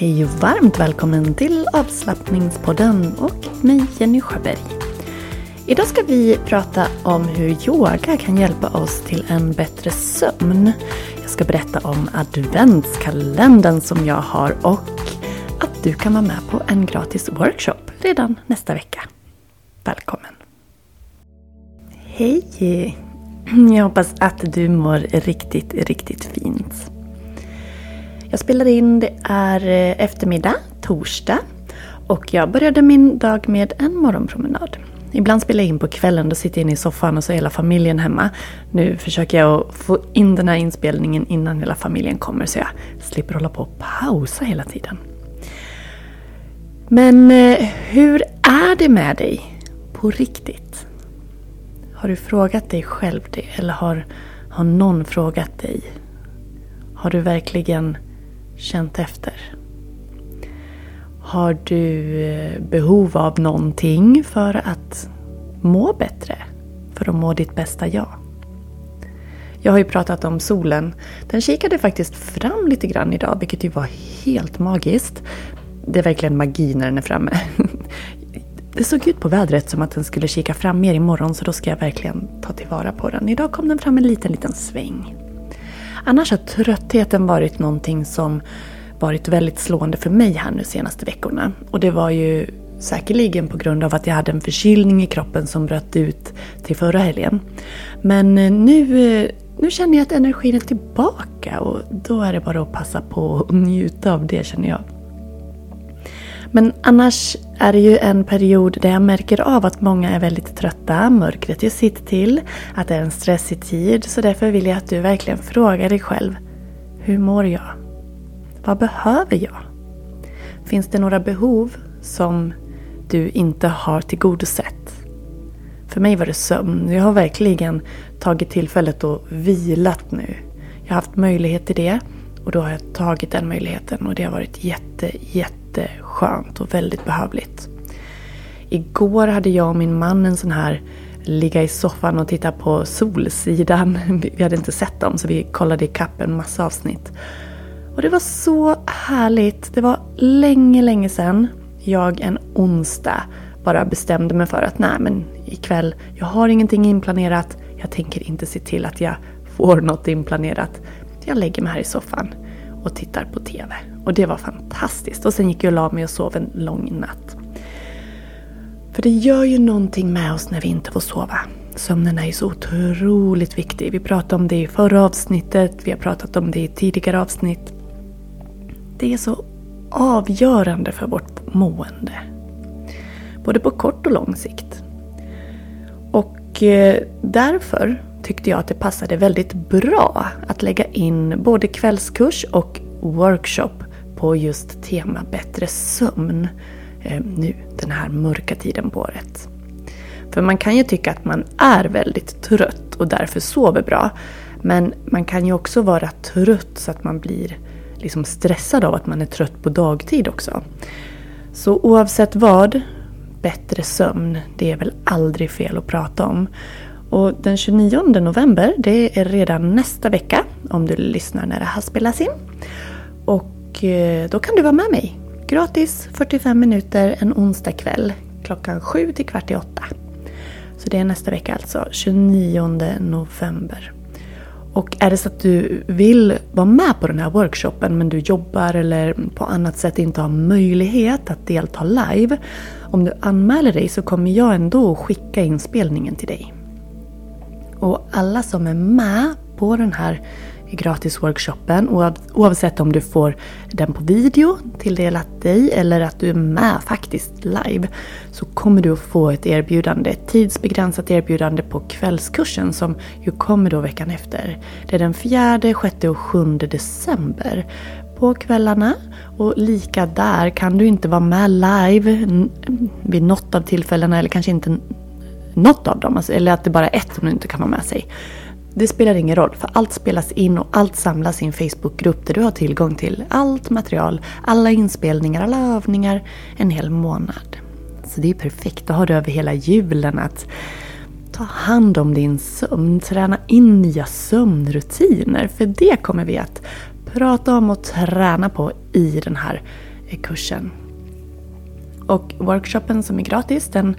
Hej och varmt välkommen till avslappningspodden och mig Jenny Sjöberg. Idag ska vi prata om hur yoga kan hjälpa oss till en bättre sömn. Jag ska berätta om adventskalendern som jag har och att du kan vara med på en gratis workshop redan nästa vecka. Välkommen! Hej! Jag hoppas att du mår riktigt, riktigt fint. Jag spelar in, det är eh, eftermiddag, torsdag. Och jag började min dag med en morgonpromenad. Ibland spelar jag in på kvällen, då sitter jag inne i soffan och så är hela familjen hemma. Nu försöker jag få in den här inspelningen innan hela familjen kommer så jag slipper hålla på och pausa hela tiden. Men eh, hur är det med dig på riktigt? Har du frågat dig själv det? Eller har, har någon frågat dig? Har du verkligen känt efter? Har du eh, behov av någonting för att må bättre? För att må ditt bästa jag? Jag har ju pratat om solen. Den kikade faktiskt fram lite grann idag, vilket ju var helt magiskt. Det är verkligen magi när den är framme. Det såg ut på vädret som att den skulle kika fram mer imorgon så då ska jag verkligen ta tillvara på den. Idag kom den fram en liten, liten sväng. Annars har tröttheten varit någonting som varit väldigt slående för mig här nu senaste veckorna. Och det var ju säkerligen på grund av att jag hade en förkylning i kroppen som bröt ut till förra helgen. Men eh, nu, eh, nu känner jag att energin är tillbaka och då är det bara att passa på och njuta av det känner jag. Men annars är det ju en period där jag märker av att många är väldigt trötta, mörkret gör sitt till, att det är en stressig tid. Så därför vill jag att du verkligen frågar dig själv. Hur mår jag? Vad behöver jag? Finns det några behov som du inte har tillgodosett? För mig var det sömn. Jag har verkligen tagit tillfället och vilat nu. Jag har haft möjlighet till det och då har jag tagit den möjligheten och det har varit jätte, skönt och väldigt behövligt. Igår hade jag och min man en sån här ligga i soffan och titta på Solsidan. Vi hade inte sett dem så vi kollade i en massa avsnitt. Och det var så härligt. Det var länge, länge sedan jag en onsdag bara bestämde mig för att nej men ikväll, jag har ingenting inplanerat. Jag tänker inte se till att jag får något inplanerat. Jag lägger mig här i soffan och tittar på TV. Och det var fantastiskt. Och sen gick jag och la mig och sov en lång natt. För det gör ju någonting med oss när vi inte får sova. Sömnen är ju så otroligt viktig. Vi pratade om det i förra avsnittet, vi har pratat om det i tidigare avsnitt. Det är så avgörande för vårt mående. Både på kort och lång sikt. Och eh, därför tyckte jag att det passade väldigt bra att lägga in både kvällskurs och workshop på just tema bättre sömn eh, nu den här mörka tiden på året. För man kan ju tycka att man är väldigt trött och därför sover bra. Men man kan ju också vara trött så att man blir liksom stressad av att man är trött på dagtid också. Så oavsett vad, bättre sömn, det är väl aldrig fel att prata om. Och den 29 november, det är redan nästa vecka om du lyssnar när det här spelas in. Och då kan du vara med mig. Gratis 45 minuter en onsdag kväll klockan 7 till kvart i 8. Så det är nästa vecka alltså, 29 november. Och är det så att du vill vara med på den här workshopen men du jobbar eller på annat sätt inte har möjlighet att delta live. Om du anmäler dig så kommer jag ändå skicka inspelningen till dig. Och alla som är med på den här gratisworkshopen oavsett om du får den på video tilldelat dig eller att du är med faktiskt live så kommer du att få ett erbjudande, ett tidsbegränsat erbjudande på kvällskursen som ju kommer då veckan efter. Det är den 4, 6 och 7 december på kvällarna. Och lika där, kan du inte vara med live vid något av tillfällena eller kanske inte något av dem, alltså, eller att det bara är ett som du inte kan vara med sig. Det spelar ingen roll, för allt spelas in och allt samlas i en Facebookgrupp där du har tillgång till allt material, alla inspelningar, alla övningar en hel månad. Så det är perfekt, då har du över hela julen att ta hand om din sömn, träna in nya sömnrutiner. För det kommer vi att prata om och träna på i den här kursen. Och workshopen som är gratis den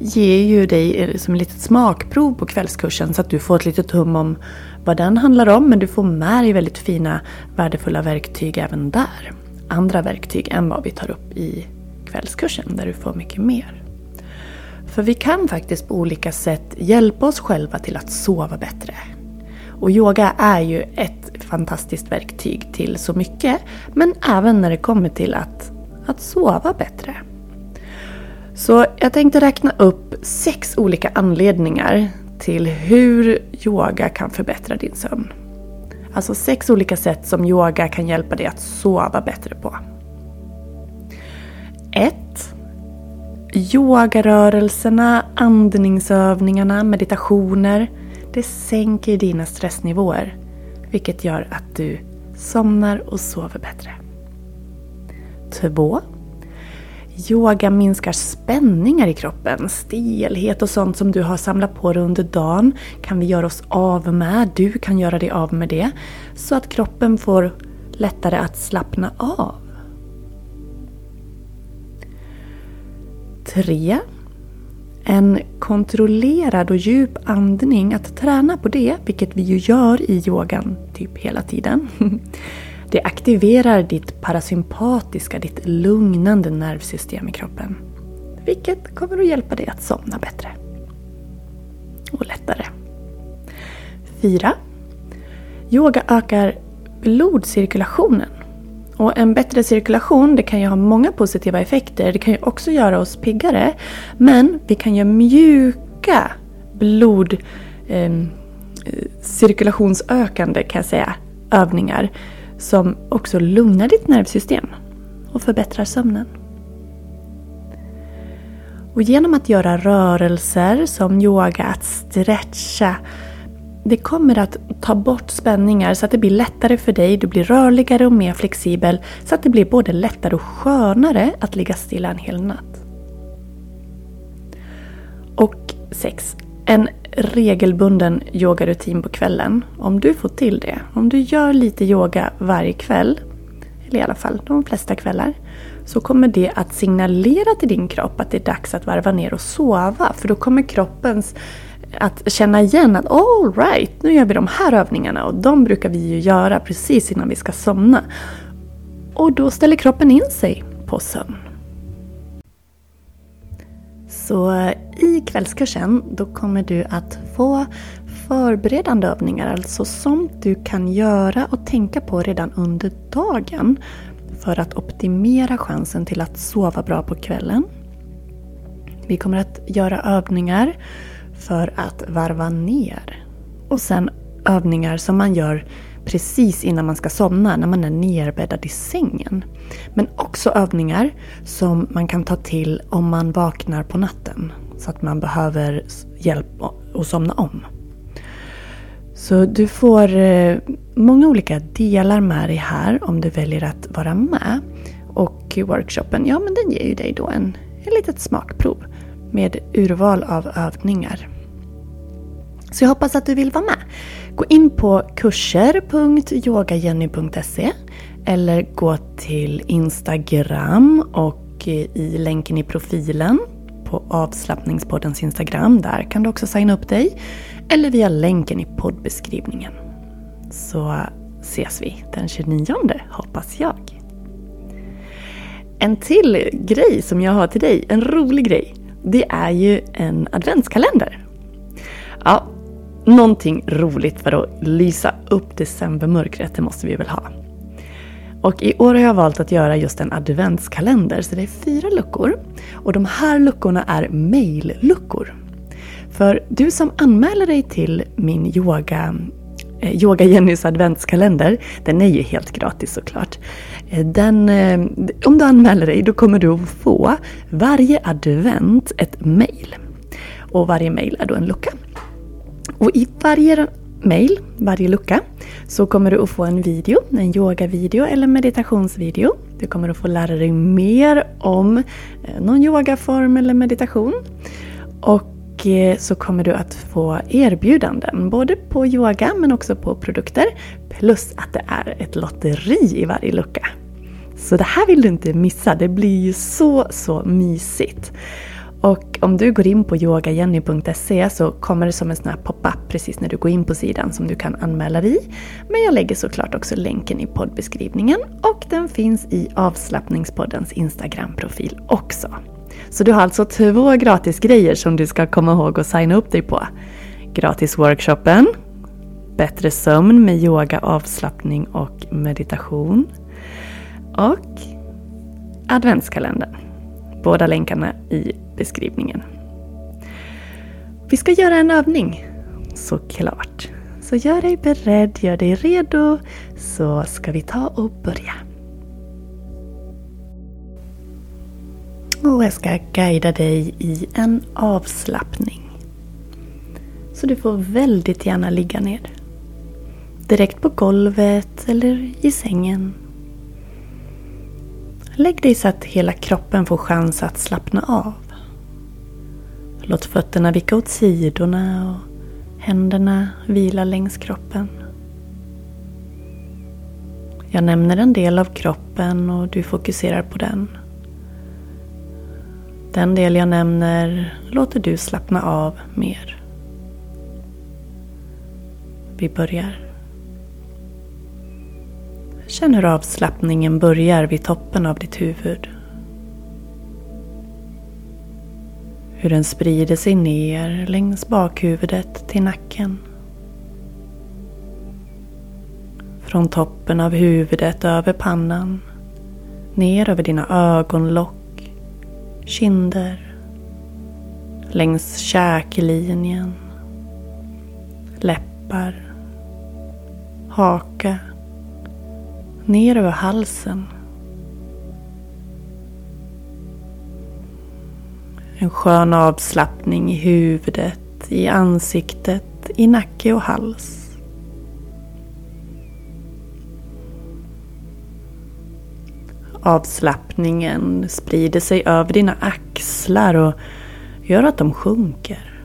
ger ju dig eh, som ett litet smakprov på kvällskursen så att du får ett litet hum om vad den handlar om. Men du får med dig väldigt fina värdefulla verktyg även där. Andra verktyg än vad vi tar upp i kvällskursen där du får mycket mer. För vi kan faktiskt på olika sätt hjälpa oss själva till att sova bättre. Och yoga är ju ett fantastiskt verktyg till så mycket. Men även när det kommer till att, att sova bättre. Så jag tänkte räkna upp sex olika anledningar till hur yoga kan förbättra din sömn. Alltså sex olika sätt som yoga kan hjälpa dig att sova bättre på. 1. Yogarörelserna, andningsövningarna, meditationer. Det sänker dina stressnivåer. Vilket gör att du somnar och sover bättre. 2. Yoga minskar spänningar i kroppen, stelhet och sånt som du har samlat på dig under dagen kan vi göra oss av med. Du kan göra dig av med det. Så att kroppen får lättare att slappna av. 3. En kontrollerad och djup andning, att träna på det, vilket vi ju gör i yogan typ hela tiden. Det aktiverar ditt parasympatiska, ditt lugnande nervsystem i kroppen. Vilket kommer att hjälpa dig att somna bättre. Och lättare. 4. Yoga ökar blodcirkulationen. Och en bättre cirkulation det kan ju ha många positiva effekter. Det kan ju också göra oss piggare. Men vi kan göra mjuka blodcirkulationsökande ehm, eh, kan jag säga, övningar som också lugnar ditt nervsystem och förbättrar sömnen. Och genom att göra rörelser som yoga, att stretcha, det kommer att ta bort spänningar så att det blir lättare för dig, du blir rörligare och mer flexibel så att det blir både lättare och skönare att ligga stilla en hel natt. Och 6. En regelbunden yogarutin på kvällen. Om du får till det, om du gör lite yoga varje kväll, eller i alla fall de flesta kvällar, så kommer det att signalera till din kropp att det är dags att varva ner och sova. För då kommer kroppens att känna igen att all right, nu gör vi de här övningarna och de brukar vi ju göra precis innan vi ska somna. Och då ställer kroppen in sig på sömn. Så i kvällskursen då kommer du att få förberedande övningar, alltså sånt du kan göra och tänka på redan under dagen för att optimera chansen till att sova bra på kvällen. Vi kommer att göra övningar för att varva ner. Och sen övningar som man gör precis innan man ska somna, när man är nerbäddad i sängen. Men också övningar som man kan ta till om man vaknar på natten. Så att man behöver hjälp att somna om. Så du får eh, många olika delar med dig här om du väljer att vara med. Och workshopen, ja men den ger ju dig då en, en litet smakprov med urval av övningar. Så jag hoppas att du vill vara med. Gå in på kurser.yogajenny.se eller gå till Instagram och eh, i länken i profilen på avslappningspoddens Instagram. Där kan du också signa upp dig. Eller via länken i poddbeskrivningen. Så ses vi den 29 hoppas jag. En till grej som jag har till dig, en rolig grej. Det är ju en adventskalender. Ja, någonting roligt för att lysa upp decembermörkret, det måste vi väl ha. Och i år har jag valt att göra just en adventskalender, så det är fyra luckor. Och de här luckorna är mailluckor. För du som anmäler dig till min yoga eh, Yoga Jennys adventskalender, den är ju helt gratis såklart. Eh, den, eh, om du anmäler dig då kommer du att få varje advent ett mail. Och varje mail är då en lucka. Och i varje mail, varje lucka, så kommer du att få en video, en yogavideo eller meditationsvideo. Du kommer att få lära dig mer om eh, någon yogaform eller meditation. Och eh, så kommer du att få erbjudanden, både på yoga men också på produkter. Plus att det är ett lotteri i varje lucka. Så det här vill du inte missa, det blir ju så, så mysigt. Och om du går in på yogajenny.se så kommer det som en sån här pop-up precis när du går in på sidan som du kan anmäla dig i. Men jag lägger såklart också länken i poddbeskrivningen och den finns i avslappningspoddens Instagram-profil också. Så du har alltså två gratis grejer som du ska komma ihåg att signa upp dig på. Gratis-workshopen, Bättre sömn med yoga, avslappning och meditation och adventskalendern. Båda länkarna i beskrivningen. Vi ska göra en övning, såklart. Så gör dig beredd, gör dig redo, så ska vi ta och börja. Och jag ska guida dig i en avslappning. Så du får väldigt gärna ligga ner. Direkt på golvet eller i sängen. Lägg dig så att hela kroppen får chans att slappna av. Låt fötterna vicka åt sidorna och händerna vila längs kroppen. Jag nämner en del av kroppen och du fokuserar på den. Den del jag nämner låter du slappna av mer. Vi börjar. Känn hur avslappningen börjar vid toppen av ditt huvud. Hur den sprider sig ner längs bakhuvudet till nacken. Från toppen av huvudet över pannan. Ner över dina ögonlock, kinder. Längs käklinjen. Läppar. Haka ner över halsen. En skön avslappning i huvudet, i ansiktet, i nacke och hals. Avslappningen sprider sig över dina axlar och gör att de sjunker.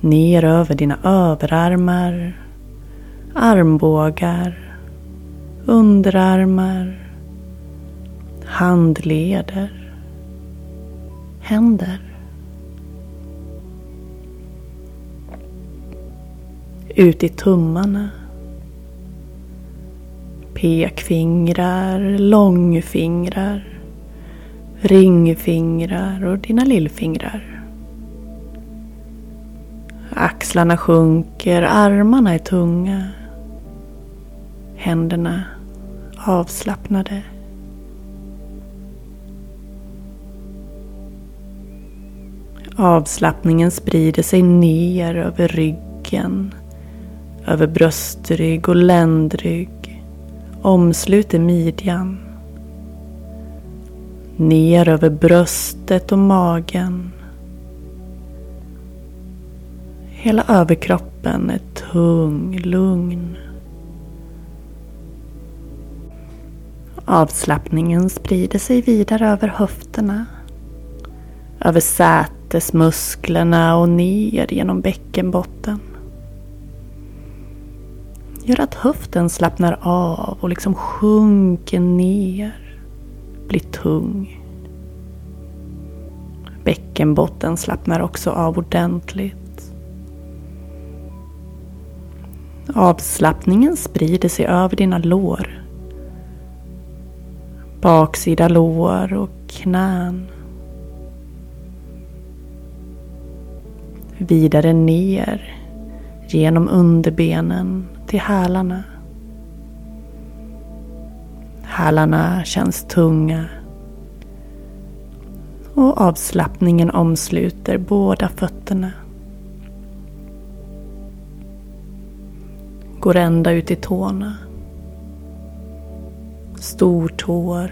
Ner över dina överarmar, armbågar, underarmar, handleder, händer. Ut i tummarna. Pekfingrar, långfingrar, ringfingrar och dina lillfingrar. Axlarna sjunker, armarna är tunga. Händerna avslappnade. Avslappningen sprider sig ner över ryggen, över bröstrygg och ländrygg, omsluter midjan. Ner över bröstet och magen. Hela överkroppen är tung, lugn. Avslappningen sprider sig vidare över höfterna. Över sätesmusklerna och ner genom bäckenbotten. Gör att höften slappnar av och liksom sjunker ner. Blir tung. Bäckenbotten slappnar också av ordentligt. Avslappningen sprider sig över dina lår baksida lår och knän. Vidare ner genom underbenen till hälarna. Hälarna känns tunga och avslappningen omsluter båda fötterna. Går ända ut i tårna stortår,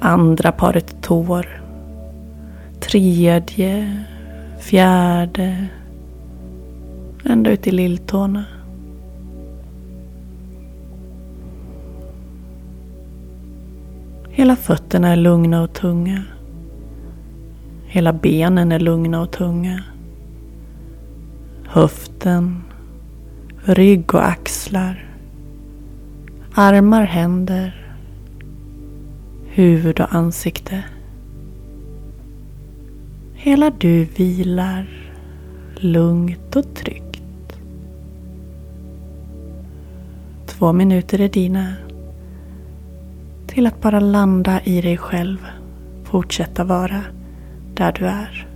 andra paret tår, tredje, fjärde, ända ut i lilltårna. Hela fötterna är lugna och tunga. Hela benen är lugna och tunga. Höften, rygg och axlar Armar, händer, huvud och ansikte. Hela du vilar lugnt och tryggt. Två minuter är dina till att bara landa i dig själv. Fortsätta vara där du är.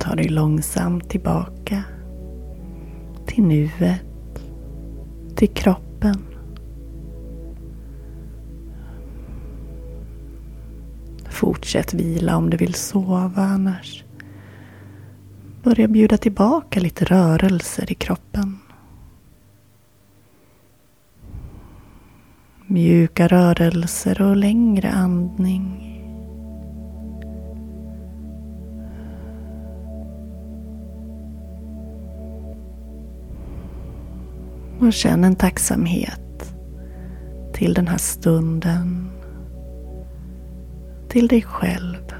Ta dig långsamt tillbaka till nuet, till kroppen. Fortsätt vila om du vill sova annars. Börja bjuda tillbaka lite rörelser i kroppen. Mjuka rörelser och längre andning. Och känn en tacksamhet till den här stunden. Till dig själv.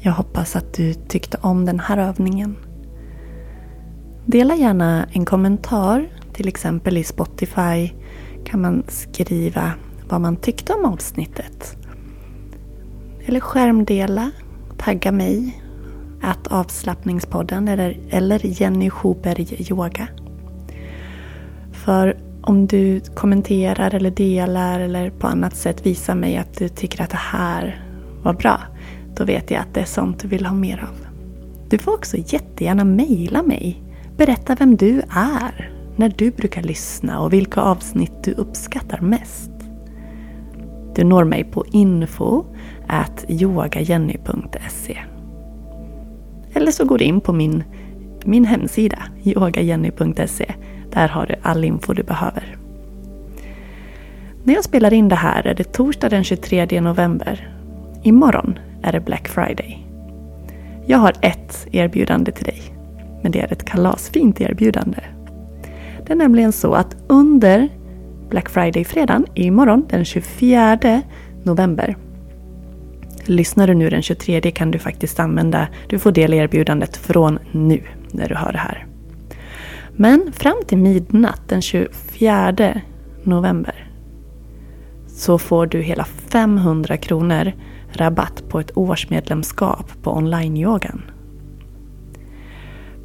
Jag hoppas att du tyckte om den här övningen. Dela gärna en kommentar, till exempel i Spotify kan man skriva vad man tyckte om avsnittet. Eller skärmdela, tagga mig att avslappningspodden eller, eller Jenny Schuberg Yoga. För om du kommenterar eller delar eller på annat sätt visar mig att du tycker att det här var bra, då vet jag att det är sånt du vill ha mer av. Du får också jättegärna mejla mig. Berätta vem du är, när du brukar lyssna och vilka avsnitt du uppskattar mest. Du når mig på info yogajenny.se eller så går du in på min, min hemsida, yogajenny.se. Där har du all info du behöver. När jag spelar in det här är det torsdag den 23 november. Imorgon är det Black Friday. Jag har ett erbjudande till dig. Men det är ett kalasfint erbjudande. Det är nämligen så att under Black Friday-fredagen imorgon den 24 november Lyssnar du nu den 23 kan du faktiskt använda, du får del erbjudandet från nu när du hör det här. Men fram till midnatt den 24 november så får du hela 500 kronor rabatt på ett årsmedlemskap på online-yogan.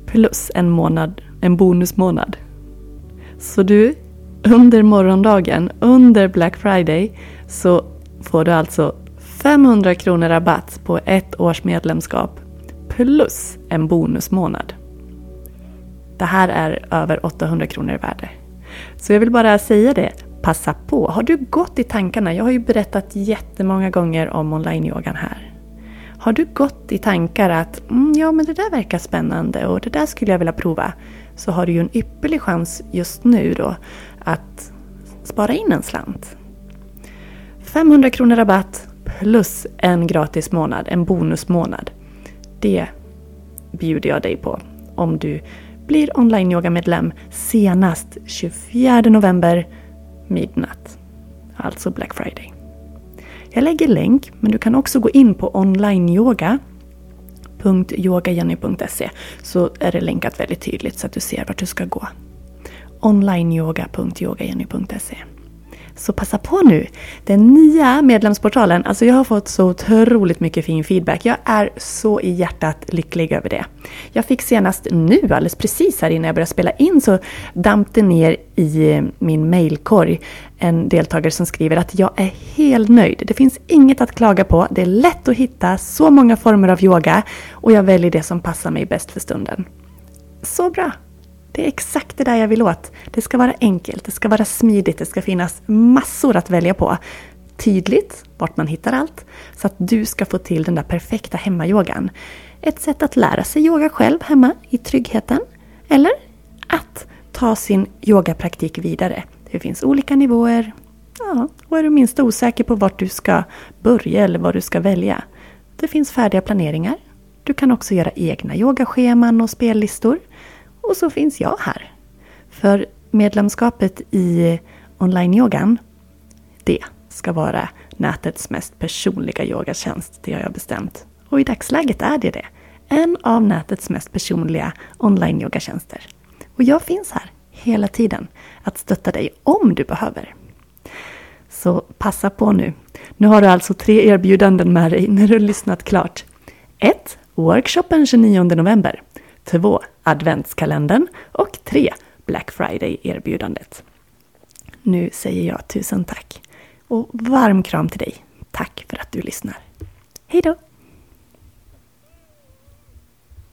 Plus en månad, en bonusmånad. Så du, under morgondagen, under Black Friday, så får du alltså 500 kronor rabatt på ett års medlemskap plus en bonusmånad. Det här är över 800 kronor i värde. Så jag vill bara säga det, passa på. Har du gått i tankarna? Jag har ju berättat jättemånga gånger om online-yogan här. Har du gått i tankar att mm, ja men det där verkar spännande och det där skulle jag vilja prova. Så har du ju en ypperlig chans just nu då att spara in en slant. 500 kronor rabatt plus en gratis månad, en bonusmånad. Det bjuder jag dig på om du blir online-yoga-medlem senast 24 november midnatt. Alltså Black Friday. Jag lägger länk, men du kan också gå in på onlineyoga.yogajenny.se så är det länkat väldigt tydligt så att du ser vart du ska gå. onlineyoga.yogajenny.se så passa på nu! Den nya medlemsportalen, alltså jag har fått så otroligt mycket fin feedback. Jag är så i hjärtat lycklig över det. Jag fick senast nu, alldeles precis här innan jag började spela in, så damp det ner i min mailkorg en deltagare som skriver att jag är helt nöjd. Det finns inget att klaga på. Det är lätt att hitta så många former av yoga och jag väljer det som passar mig bäst för stunden. Så bra! Det är exakt det där jag vill åt. Det ska vara enkelt, det ska vara smidigt, det ska finnas massor att välja på. Tydligt vart man hittar allt, så att du ska få till den där perfekta hemmayogan. Ett sätt att lära sig yoga själv hemma i tryggheten. Eller att ta sin yogapraktik vidare. Det finns olika nivåer. Ja, och är du minst osäker på vart du ska börja eller vad du ska välja. Det finns färdiga planeringar. Du kan också göra egna yogascheman och spellistor. Och så finns jag här. För medlemskapet i online-yogan, det ska vara nätets mest personliga yogatjänst. Det har jag bestämt. Och i dagsläget är det det. En av nätets mest personliga online-yogatjänster. Och jag finns här hela tiden att stötta dig om du behöver. Så passa på nu. Nu har du alltså tre erbjudanden med dig när du har lyssnat klart. 1. Workshopen 29 november. 2. Adventskalendern och 3. Black Friday-erbjudandet. Nu säger jag tusen tack och varm kram till dig. Tack för att du lyssnar. Hej då!